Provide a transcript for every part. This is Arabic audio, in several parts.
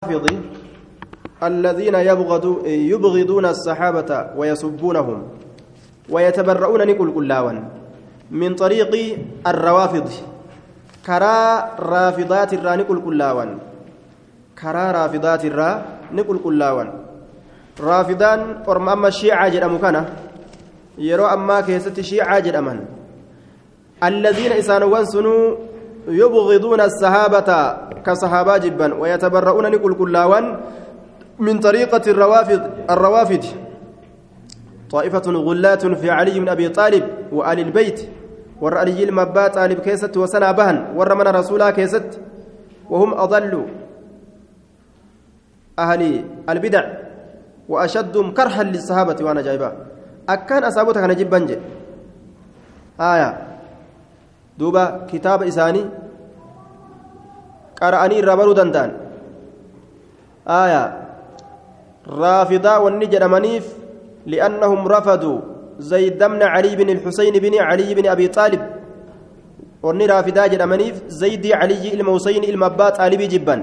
الرافض الذين يبغض يبغضون الصحابة ويسبونهم ويتبرؤون نقول كلاوان من طريق الروافض. كرا رافضات الرا نقول كلاوان كرا رافضات الرا نقول كلاوان رافضان أرم أما الشيعة جرأمو كان. يرو أما كيست شيعة جرأمن الذين إسانوان سنو يبغضون الصحابة كصحابة جبا ويتبرؤون نقول كلاوان من طريقة الروافد الروافد. طائفة غلات في علي بن أبي طالب وآل البيت علي المبا طالب كيست وسنا بهن ور من رسولها كيست وهم أضل أهل البدع وأشدهم كرها للصحابة وأنا جايبها أكان أصابتك أنا جبا آية. دوبا كتاب إساني qara'anii irraa baruu danda'an. Aayaa raafidaa wanni li'annahum rafaduu زيد بن علي بن الحسين بن علي بن أبي طالب وني رافدا جدمنيف زيد علي الموسين المبات طالبي جبا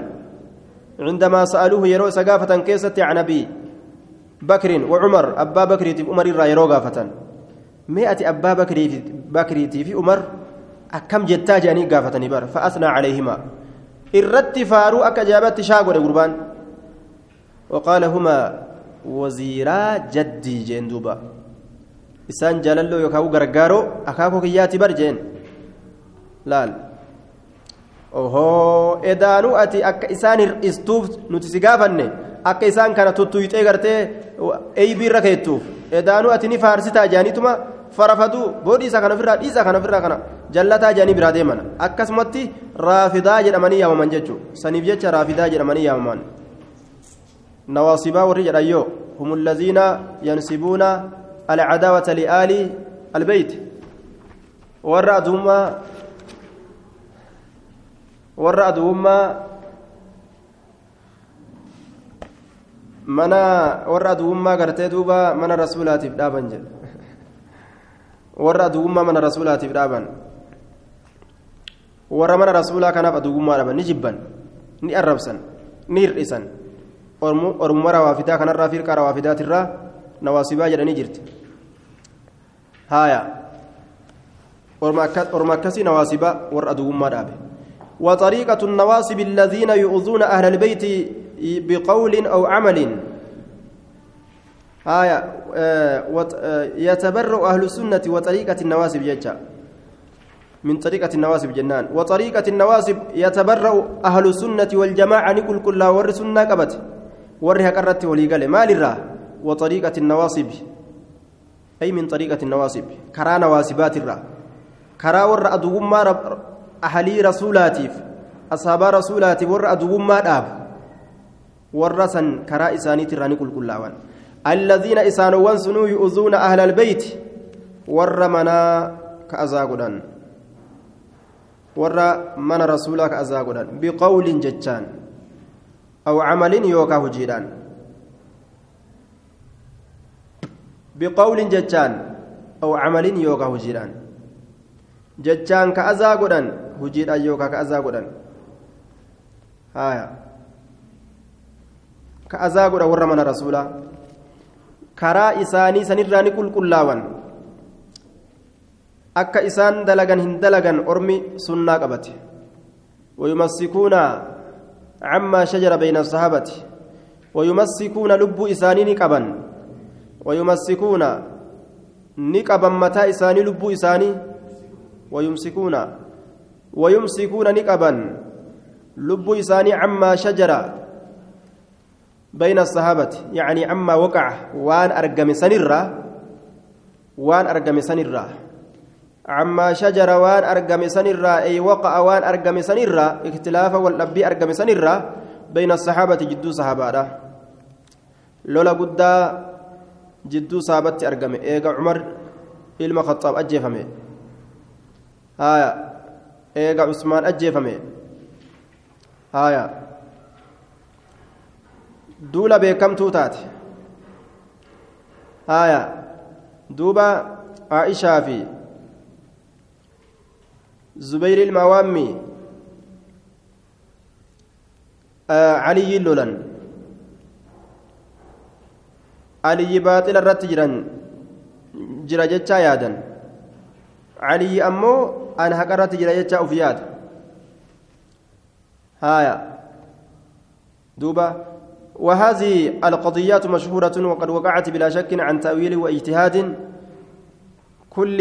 عندما سألوه يرو سقافة كيسة عن أبي بكر وعمر أبا بكر في عمر الرا يرو قافة مئة أبا بكر في بكر في عمر أكم جتاج أني قافة نبر فأثنى عليهما irratti faaruu akka ajaa'ibatti shaa godhe gurbaan وقال هما وزيرا جدي جين دوبا إسان جلالو يكاو غرغارو أكاكو كياتي برجين laal ohoo edaanuu ati akka isaan hir'istuuf nuti si gaafanne akka isaan kana tuttuyxee gartee eeybiirra keettuuf edaanuu ati ni faarsitaa jaanituma farafaduu boodhi isa kana ofirraa dhiisa kana ofirraa kana jallataa jaanii biraa deeman akkasumatti raafidaa jedhamanii yaamaman jechuudha saniif jecha raafidaa jedhamanii yaamaman nawaasibaa warri jedhan yoo هم الذين ينسبون العداوة لآل البيت ورأدهما ورأدهما mana warra aduwummaa gartee duuba mana rasuulaatiif dhaaban jedhe warra aduwummaa mana rasuulaatiif dhaaban warra mana rasuulaa kanaaf aduwummaa dhaban ni jibban ni arrabsan ni hir'isan ormuma rawaafidaa kanarraa firqaa rawaafidaatirraa nawaasibaa jedhanii jirti haaya orma akkasii nawaasibaa warra aduwummaa dhaabe وطريقة النواصب الذين يؤذون أهل البيت بقول أو عمل آية يتبرأ أهل السنة وطريقة النواسب ججا من طريقة النواسب جنان. وطريقة النواسب يتبرأ أهل السنة والجماعة نقول كل ور سنة قبت. ورها قرت ولي قال ما للرا وطريقة النواصب أي من طريقة النواصب كرا نواسبات الرا. كرا ور أدوما أهلي رسولاتيف. أصحاب رسولاتي ور أدوما داب. ورسا كرا إساني تراني كل الذين إسانوا سنو يؤذون أهل البيت ورمنا كأزاغدان ور من رسولك أزاغدان بقول جتان أو عمل يوكا هجيران بقول جتان أو عمل يوكا هجيران جتان كأزاغدان هجيران يوكا كأزاغدان هايا. كأزاغدان ور من رسولا. Karaa isaanii sanirraa ni qulqullaawan akka isaan dalagan hin dalagan ormi sunnaa qabate bayna asahabati wayumassikuuna lubbuu isaanii ni qaban wayumassikuuna ni qaban mataa isaanii lubbuu isaanii wayumsikuuna wayumsikuuna ni qaban lubbuu isaanii cammaa shajara بين الصحابة. يعني عما وقع وان أرقم سنرة وان أرقم سنرة. عما شجر وان أرقم سنرة أي وقع وان أرقم سنرة اختلاف والأبي أرقم سنرة بين الصحابة جدو صحابة. لولا قد جدو صحابة أرقم. إيقا عمر إلما خطاب أجيفمي. هايا إيقا عثمان أجيفمي. هايا duula beekamtuu taate. Haya duuba aishaa fi zubayr ilma waammi آه علي لولن علي باطل الرت جران جرا جتشا يادا علي أمو أنا هكرت جرا جتشا أفياد هايا دوبا وهذه القضيات مشهورة وقد وقعت بلا شك عن تأويل واجتهاد كل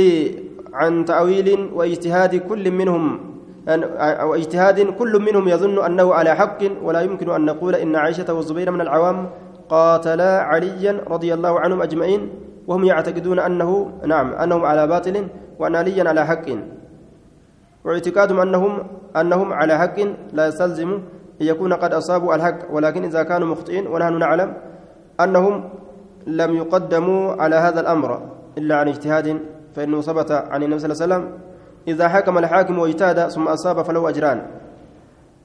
عن تأويل واجتهاد كل منهم أو اجتهاد كل منهم يظن أنه على حق ولا يمكن أن نقول إن عائشة والزبير من العوام قاتلا عليا رضي الله عنهم أجمعين وهم يعتقدون أنه نعم أنهم على باطل وأن عليا على حق. واعتقادهم أنهم أنهم على حق لا يستلزم يكون قد أصابوا الحق ولكن إذا كانوا مخطئين ونحن نعلم أنهم لم يقدموا على هذا الأمر إلا عن اجتهاد فإنه ثبت عن النبي صلى الله عليه وسلم إذا حكم الحاكم واجتهد ثم أصاب فله أجران.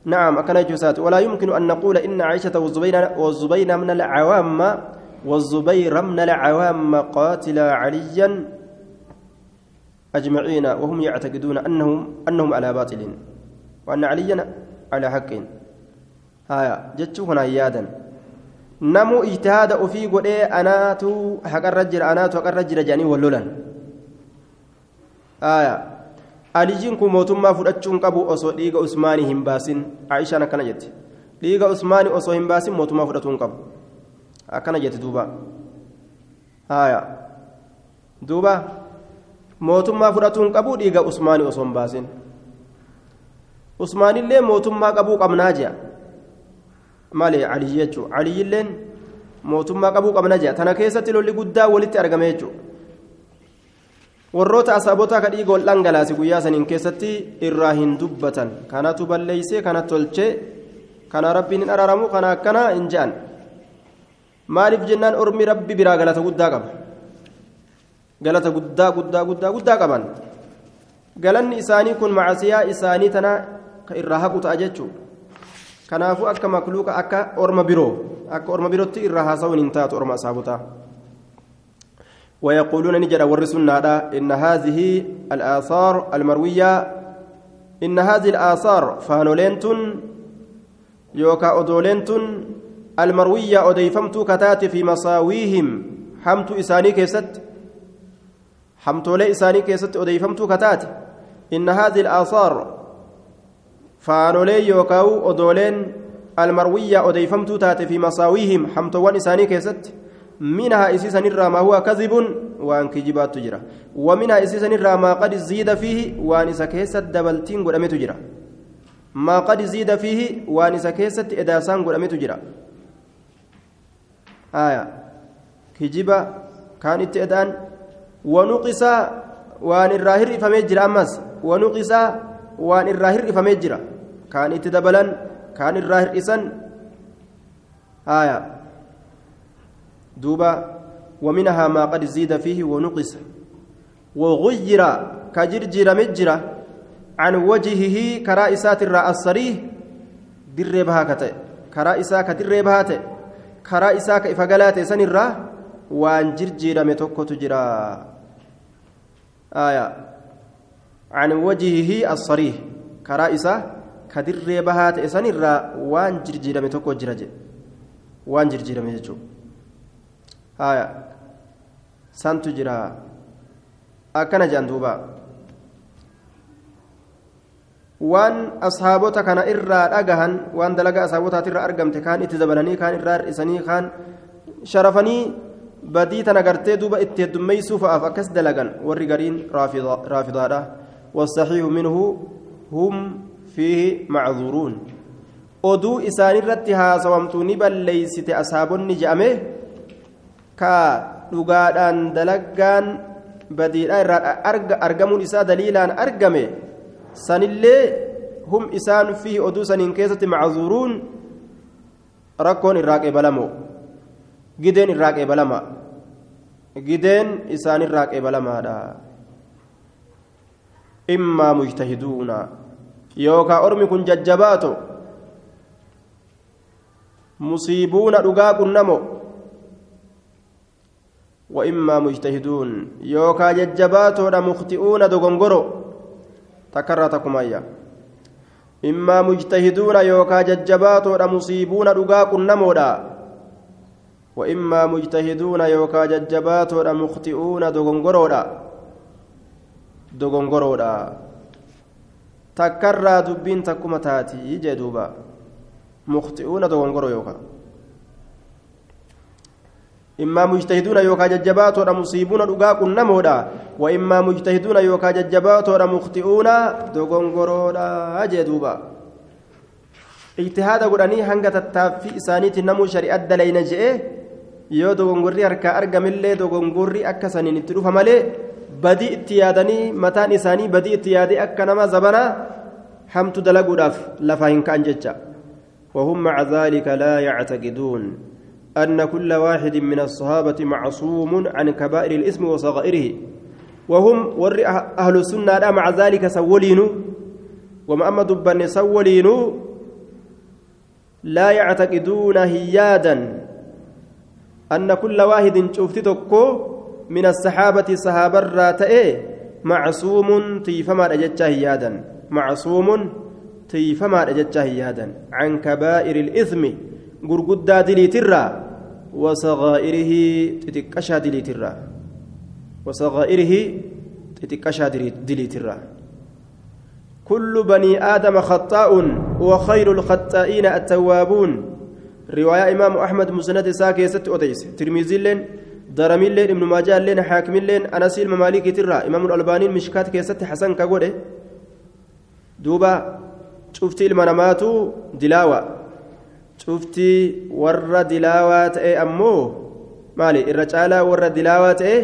نعم أكن جسات. ولا يمكن أن نقول إن عائشة والزبير والزبير من العوام والزبير من العوام قاتل عليا أجمعين وهم يعتقدون أنهم أنهم على باطل وأن عليا على حق. haya jechuu kanaan yaadan. Namu ijtihaada ofii godhee anaatu haqarra jira anaatu haqarra jira jedhanii wal lolan. Haya alijiin kun mootummaa fudhachuun qabu osoo dhiiga usmaanii hin baasin. Aishaan akkana jetti dhiiga usmaanii osoo hin baasin mootummaa fudhatuu hin qabu. Akkana jetti duuba. Haya duuba. Mootummaa fudhatuu qabu dhiiga usmaanii osoo hin baasin. Usmaanillee mootummaa qabuu qabnaa ji'a. Malee aliyyi jechuu aliyyilleen mootummaa qabuu qabna jea tana keessatti lolli guddaa walitti argame jechuudha. Warroota asaabotaa ka dhiiga ol dhangalaase guyyaa saniin keessatti irraa hin dubbatan. Kanatu balleeysee kana tolchee kana rabbiin hin araaramu kana akkana hin je'an. Maaliif jennaan ormi rabbi biraa galata guddaa qaba? Galata guddaa guddaa guddaa guddaa qaban. Galanni isaanii kun macasiyaa isaanii tana irraa haqu ta'a jechuudha kanaafuu akka makluuqa akka orma biroo akka orma birootti irraa haasawuun hin taatu orma asaabotaa. ويقولون نجد ورسنا إن هذه الآثار المروية إن هذه الآثار فانولينتن يوكا أدولينتن المروية أديفمت كتات في مصاويهم حمت إساني كيست حمتولي إساني كيست أديفمت كتات إن هذه الآثار فانولي يوكاو أدولين المروية أديفمت تات في مصاويهم حمتوان إساني كيست منها إسيسا نرى ما هو كذب وان كجبات تجرى ومنها إسيسا نرى ما قد زيد فيه وان إسا دبلتين قد أمي ما قد زيد فيه وان إسا كيست إداسان قد أمي تجرى آية كجبا كانت إدان ونقص وان الراهر فمجرى أمس ونقص وان الراهر فمجرى كانت دبلا كان الراهر إسن آية دوبا ومنها ما قد زيد فيه ونقص وغير كجرجر مجرة عن وجهه كرائسات الراء الصريح در بها كتئ كرائسا كدر بها تئ كرائسا كإفقالات سن الراء وان جرجر متوكو تجرى آية عن وجهه الصريح كرائسا كدر بها تئ سن الراء وان جرجر متوكو جرى وان جرجر متوكو duuba waan ashaabota kana irraa dhagahan waan dalaga ashaabotaatii irraa argamte kaan itti dabalanii kaan irraa hir'isanii kaan sharafanii badii tana gartee duuba itti heddummeeysuu fa'aaf akkas dalagan warri gariin raafidaadha والصحيح منه هم فيه معذورون oduu isaanirratti haasawamtuuni balleeysite asaabonni je'ame ka dhugaadhaan dalaggaan badiidhaa irraa argamuun isaa daliilaan argame sanillee hum isaan fi oduu saniin keessatti maczuuruun rakkoon irraa qeebalamoo gideen irraa qeebalama gideen isaan irraa qeebalamaadha immaa mujtahiduuna yookaa ormi kun jajjabaato musiibuuna dhugaa qunnamo وإما مجتهدون يوكا ججباتو مخطئون دغنغرو تكررتكم أيا immaa mujtahiduuna yookaa jajjabaatoodha musiibuuna dhugaa qunnamoodha وإما مجتهدون يوكا ججباتو مخطئون دوغونغورودا دوغونغورودا تكرى دبين تكما تاتي جدوبا مخطئون دوغونغورو يوكا إما مجتهدون يوكا ججباتو مصيبون دغاق نمودا وإما مجتهدون يوكا ججباتو مخطئون دوغونغورودا جدوبا اجتهاد قراني هنگا تتافي إسانيتي نمو شريعة دلين جئه yoo dogongorri harkaa argamillee dogongorri akka saniin itti dhufa malee badii itti yaadanii mataan isaanii badii itti yaadee akka nama zabanaa hamtu dalaguudhaaf lafaa hin ka'an jecha. وهم مع ذلك لا يعتقدون أن كل واحد من الصحابة معصوم عن كبائر الإثم وصغائره وهم ور أهل السنة مع ذلك سولين ومحمد بن سولين لا يعتقدون هيادا أن كل واحد شفت تكو من الصحابة صحابة الراتئ معصوم تيفما رجتشه هيادا. معصوم تيفما رجتشه هيادا. عن كبائر الإثم غرغدا دليترا وصغائره تتكشا دليترا. وصغائره تتكشا دليترا. كل بني آدم خطاء وخير الخطائين التوابون. رواية إمام أحمد مسند ساكي ست أديس. ترمذي لين درمي لين ابن ماجه لين حاكم لين أنس المماليك ترى إمام الألباني مشكات كيست حسن كقوله دوبا شفتي المنامات دلاوة شفتي ور دلاوة إيه أمو مالي الرجالة ور دلاوة إيه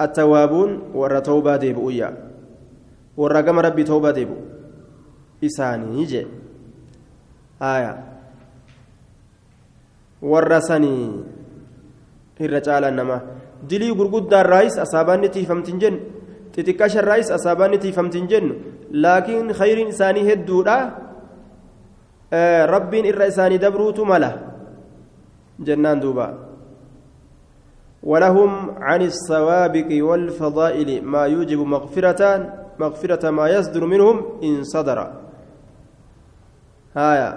التوابون ور توبة ديبويا ور قم ربي توبة ديبو إساني يجي آية warra sanii. Irra caalaan nama dilii gurguddaan raayis asaabaanni tiifamtiin jennu xixiqqashan raayis asaabaanni tiifamtiin jennu laakiin khayriin isaanii hedduudha rabbiin irra isaanii dabruutu mala jennaan duuba ولهم عن السوابق والفضائل ما يوجب مغفرة مغفرة ما يصدر منهم إن صدر هايا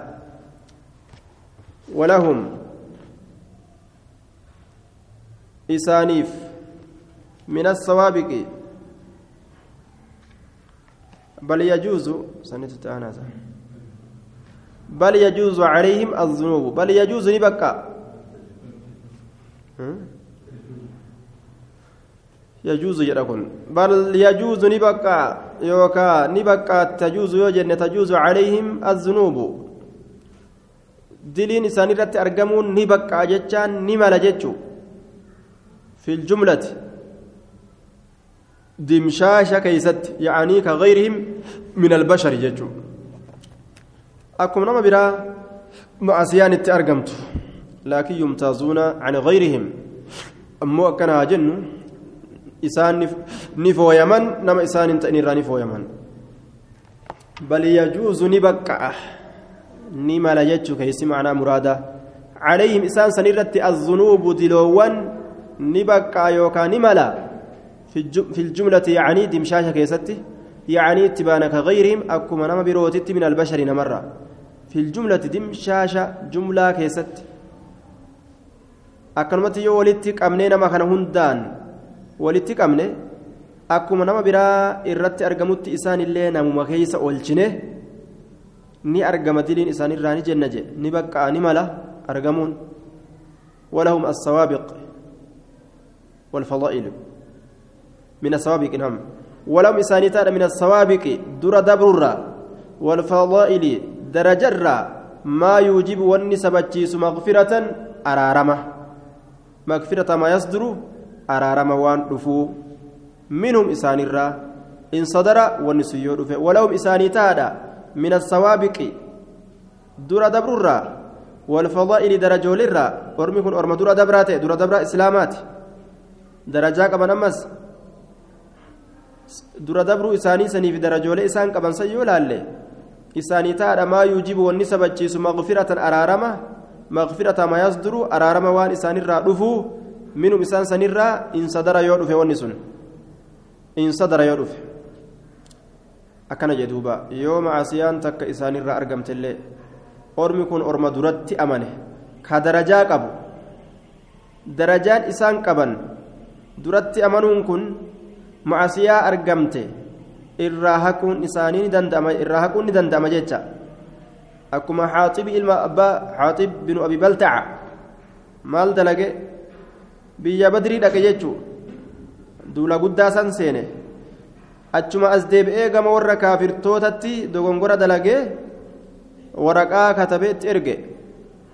ولهم isaaniif min assawaabiqi bal yajuuzu sanitti aanaa bal yajuuzu calayhim azzunuubu bal yajuuzu ni bakka yajuuzu jedha kun bal yajuuzu ni bakka yookaa ni bakka tajuuzu yoo jenne tajuuzu calayhim azzunuubu diliin isaan irratti argamuun ni bakka jechaan ni mala jechuu في الجملة. دمشاشة كيست يعني كغيرهم من البشر ججو أكم نما برا معسيان التأرقمت لكن يمتازون عن غيرهم. أمو أكنا جن. إسان نفو يمن نما إسان تأنير نفو يمن. بل يجوز نبكع. نما لا يجو كيس معنا مرادة عليهم إسان سنرت الذنوب دلوان. Ni baqqaa yookaan ni mala في الجملة يعني دمشاشة كيستي يعني اتبانا كغيرهم أكما نما بروتت من البشر نمرة في الجملة دمشاشة جملة كيستي akkanumatti yoo walitti qabnee nama kana hundaan walitti qabne akkuma nama biraa irratti argamutti isaanillee namuma keeysa oolchine ni argama diliin isaanirraa ni jenna jedhe ni baqqaa ni mala argamuun walahum assawaabiq والفضائل. من السوابق نعم. ولم إسانيتان من السوابق در دبر والفضائل درجر ما يوجب والنسبة مغفرة أرارمة. مغفرة ما يصدر أرارمة وان رفو. منهم إسان الرا. إن صدر والنسيو ولهم إسانيتان من السوابق در دبر والفضائل درجول الرا ورمكن أرمى در دبرات در دبر إسلامات darajaa qaban ammas dura dabruu isaanii saniif darajoolee isaan qaban san yoo laalle isaanii taadha maa yuujibu wanni sabachiisu maqfiratan araarama maqfirata ma yasduru araarama waan isaanirraa dhufuu minum isaan sanirraa in sadara yoo dhufe wanni sun in sadara yoo dhufe akkana jedhuuba yoo macaasiyaan takka isaanirraa argamtellee ormi kun orma duratti amane ka darajaa qabu darajaan isaan qaban duratti amanuun kun macaasiyaa argamte. Irraa haquun isaanii ni danda'ama irraa haquun ni danda'ama jecha. Akkuma xaaxibi ilma abbaa xaaxib binu abi baltaca maal dalage? Biyya badrii dhaqe jechuu. Duula guddaa san seene. Achuma as deebi'ee gama warra kaafirtootatti dogongora dalagee waraqaa katabee itti erge.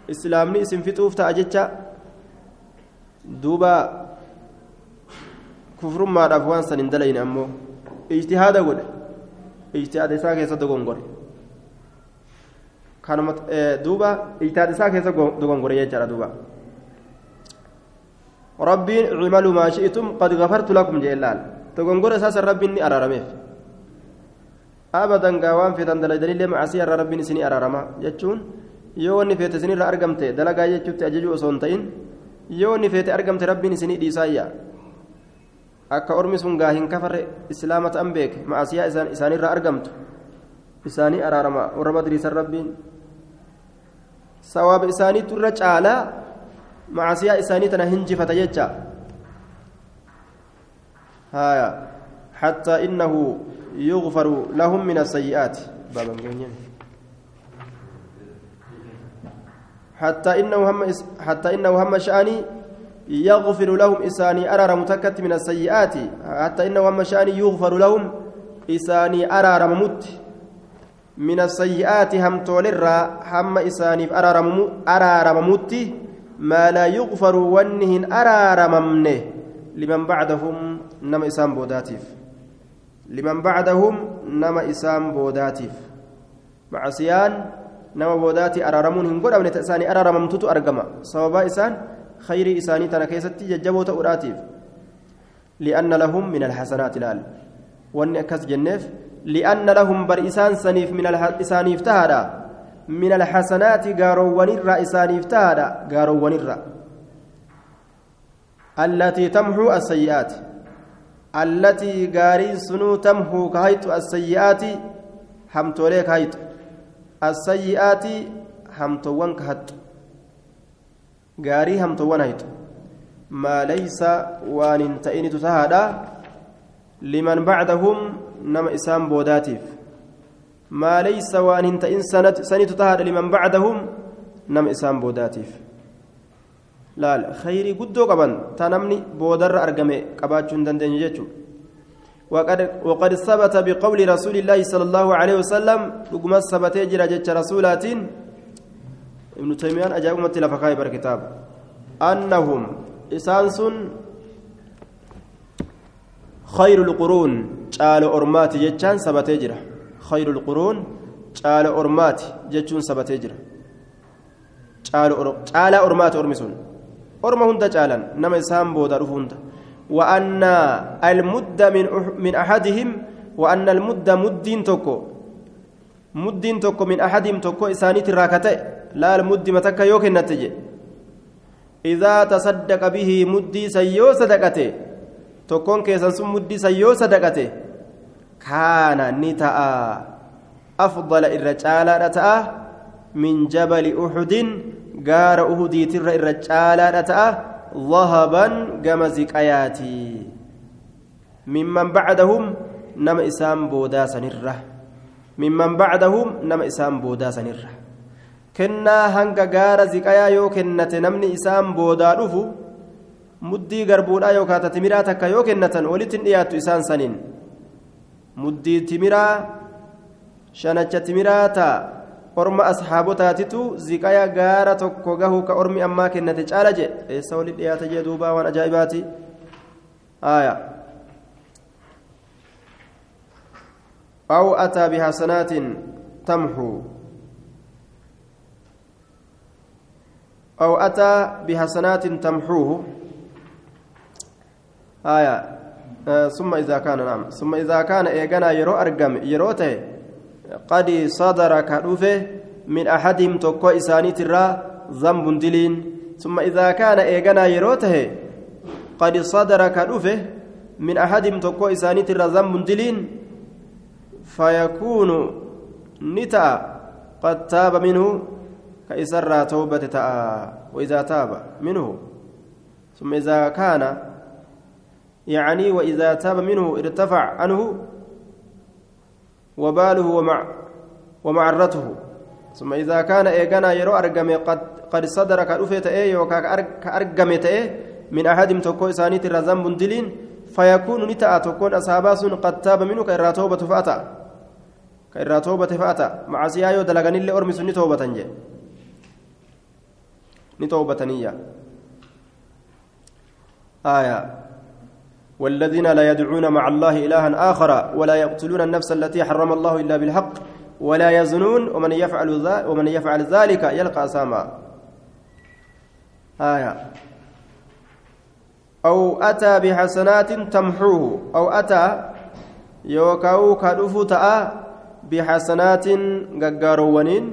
Islaamni isin fixuuf ta'a jecha. Duuba kufrummaadhaaf waan san hin dalayne ammoo ijtihaada godhe ijtihaada isaa keessa dogongore kanuma duuba ijtihaada isaa keessa dogongore jechaadha duuba rabbiin cimaluu maa shi'tum qad gafartu lakum jee laal dogongora isaasan rabbiin ni araarameef abadan gaa waan feetan dalaydaniillee macasii irraa rabbiin isinii araarama jechuun yoo wanni feete isinirra argamte dalagaa jechuutti ajajuu osoo hin ta'in yoo wanni feete argamte rabbiin isinii dhiisaayya akka ormi sun gaa hin kafarre islaama ta'an beeke macasiyaa isaanirra argamtu isaanii araarama warra badriisan rabbiin sawaaba isaaniitu irra caalaa macasiyaa isaanii tana hinjifata jecha haya حتى إنه يغفر لهم من السيئات حتى إنه هم حتى إنه هم شأني يغفر لهم إساني أرار متكت من السيئات حتى إنه هم شأني يغفر لهم إساني أرار ممت من السيئات هم تولر هم إساني أرار ممت ما لا يغفر ونهن أرار ممنه لمن بعدهم نما إسان بوداتيف. لمن بعدهم نما إسان بوداتيف. معصيان نما بوداتي أرارمون هنقول أبنة إساني أرارممتوتو أرقما سببا إسان خير إساني تنكيستي ججبوت أراتيف لأن لهم من الحسنات الآل. وأن أكس جنف لأن لهم بر إسان سنيف من الإسانيف تهدا من الحسنات قارو ونرى إسانيف تهدا قارو ونرى. التي تمحو السيئات. التي غاري سنو تمحو كهيت السيئات همتولي كهيت السيئات همتوان كهت غاري همتوان هيت ما ليس وان انتئن تتهادا لمن بعدهم نما إسام بوداتيف ما ليس وان انتئن سنة تتهادا لمن بعدهم نما إسام بوداتيف laal khayrii guddoo qaban ta namni boodarra argame qabaachuu hin dandeenye jechuudha وقد ثبت بقول رسول الله صلى الله عليه وسلم رقم ثبت جرى جتش رسولات ابن تيمية أجاب أمتي لفقاي بالكتاب أنهم إسانس خير القرون قال أرمات جتشان ثبت جرى خير القرون قال أرمات جتشون ثبت جرى قال أرمات أرمسون hunda caalan nama isaan booda dhufu hunda. وأن المد من من أحدهم وأن المد مدين توكو مدين توكو من أحدهم توكو إسانيت الراكتة لا المد متك يوك النتيجة إذا تصدق به مدي سيو صدقته توكون كيسان سم مدي سيو صدقته كان نتاء أفضل الرجال رتاء من جبل أحد gaara uhudiitirra irra caalaadha ta'a dhahaban gama ziqayaatii mimman bacdahum nama isaan boodaa sanirra mimman bacdahum nama isaan boodaa sanirra kennaa hanga gaara ziqayaa yoo kennate namni isaan boodaa dhufu muddii garbuudhaa yookaan timiraa takka yoo kennatan walitti hin dhiyaattu isaan saniin muddii timiraa shanacha timiraa ta'a orma asxaabotaatitu ziqaya gaara tokko gahu ka ormi ammaa kennate caala jee eessa wali dhiyaata jee duubaa waan ajaa'ibaati aya أو أتى بحسنات تمحو أو أتى بحسنات تمحوه. آية آه ثم إذا كان نعم. ثم إذا كان إيجانا يرو أرقم يروته قد صدر كدوفه من أحدهم تكو إساني ترى ذنب دلين. ثم إذا كان إيغانا يروته قد صدر كدوفه من أحدهم تكو إساني ترى ذنب دلين. فيكون نتا قد تاب منه كإسر توبة تاء وإذا تاب منه. ثم إذا كان يعني وإذا تاب منه ارتفع عنه وباله ومع ومعرته. ثم إذا كان إيغانا يرو أرقم قد قد صدر كأرفت إيه كأرقمت إيه من أحد تكو إسانيت الرزم دلين فيكون نتاء تكون أصحاباس قد تاب منه كإرا توبة فأتى. كإرا توبة فأتى. مع سيايو دلغني اللي نجي نتوبة نية. آية. والذين لا يدعون مع الله إلها آخر ولا يقتلون النفس التي حرم الله إلا بالحق ولا يزنون ومن يفعل ذلك ومن يفعل ذلك يلقى ساما آية. أو أتى بحسنات تمحوه. أو أتى يوكاو كدفو تأ بحسنات غغارونين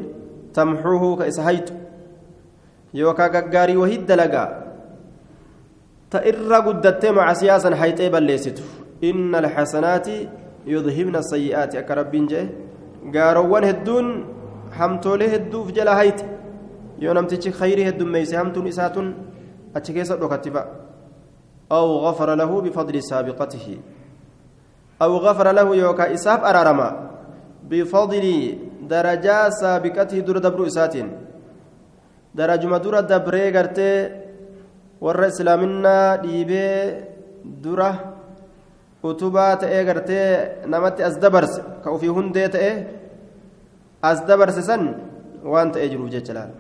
تمحوه كإسهيت يوكا غغاري وهيد دلقا تئر قدت مع سياسا حيتي بليستو إن الحسنات يذهبن السيئات. أكرب جه gaaroowwan hedduun hamtoolee hedduuf jala hayti yoo namtichi khayrii heddummeeyse hamtuun isaa tun achi keessa dhokatti fa'a aw غفر له بفضل سابقته. أو غفر له يوكا إساف أرارما. بفضل درجة سابقته در دبر إساتين. درجة در دبري قرتي ور إسلامنا ديبي دره utubaa ta'ee gartee namatti as dabarse ka ofii hundee ta'e as dabarse san waan ta'ee jiruuf jecha laal.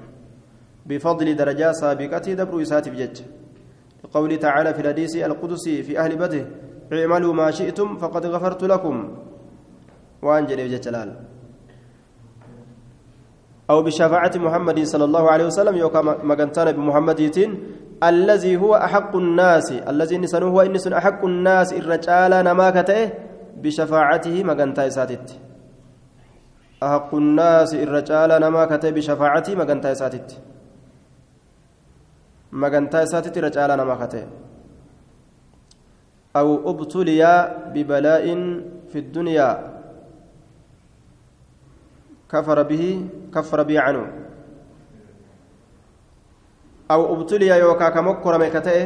بفضل درجات سابقته دبر إساتف جج لقوله تعالى في الحديث القدسي في أهل بده اعملوا ما شئتم فقد غفرت لكم وأنجل جلال أو بشفاعة محمد صلى الله عليه وسلم يوكا مغنتان بمحمد الذي هو أحق الناس الذي نسنه هو إنسان أحق الناس الرجال نماكته بشفاعته مغنتا إساتت أحق الناس الرجال نماكته بشفاعته مغنتا إساتت مغنتا إساتت الرجال نماكته أو أبتلي ببلاء في الدنيا كفر به كفر به عنه. أو أبتلي يوكا كمكر مكتئ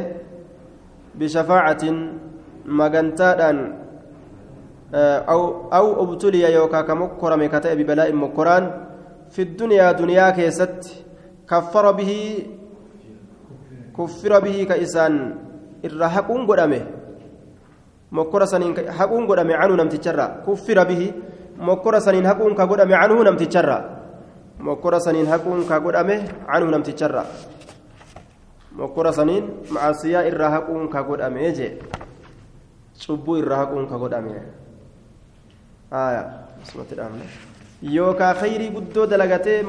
بشفاعة مغنتادان. أو أو أبتلي يوكا كمكر مكتئ ببلاء مكران. في الدنيا دنيا كيست كفر به كفر به كإسان. الرهقون قدامه. مكر سنين حقون قدامه عنه نمتجرى كفر به. مكر سنين حقون كقدامه عنه نمتجرى مكر سنين حقون كقدامه عنه نمتجرى mokkora saniin macasiyaa irraa haquun ka godhamee jee cubbuu irraa haquun ka godhamee yookaa khayrii guddoo dalagatee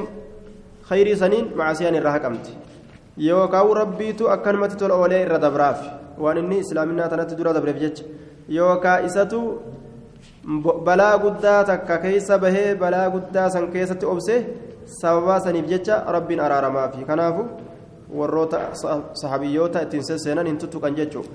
khayrii saniin macasiyaan irraa haqamti yookaan rabbiitu akkanumatti tola oolee irra dabraaf waan inni islaaminaa tanatti dura dabreef jecha yookaan isatu balaa guddaa takka keessa bahee balaa guddaa san keessatti obse sababaa saniif jecha rabbiin araaramaafi kanaafu warroota sahabiyyoota ittiin seenan hin tuttuqan jechuudha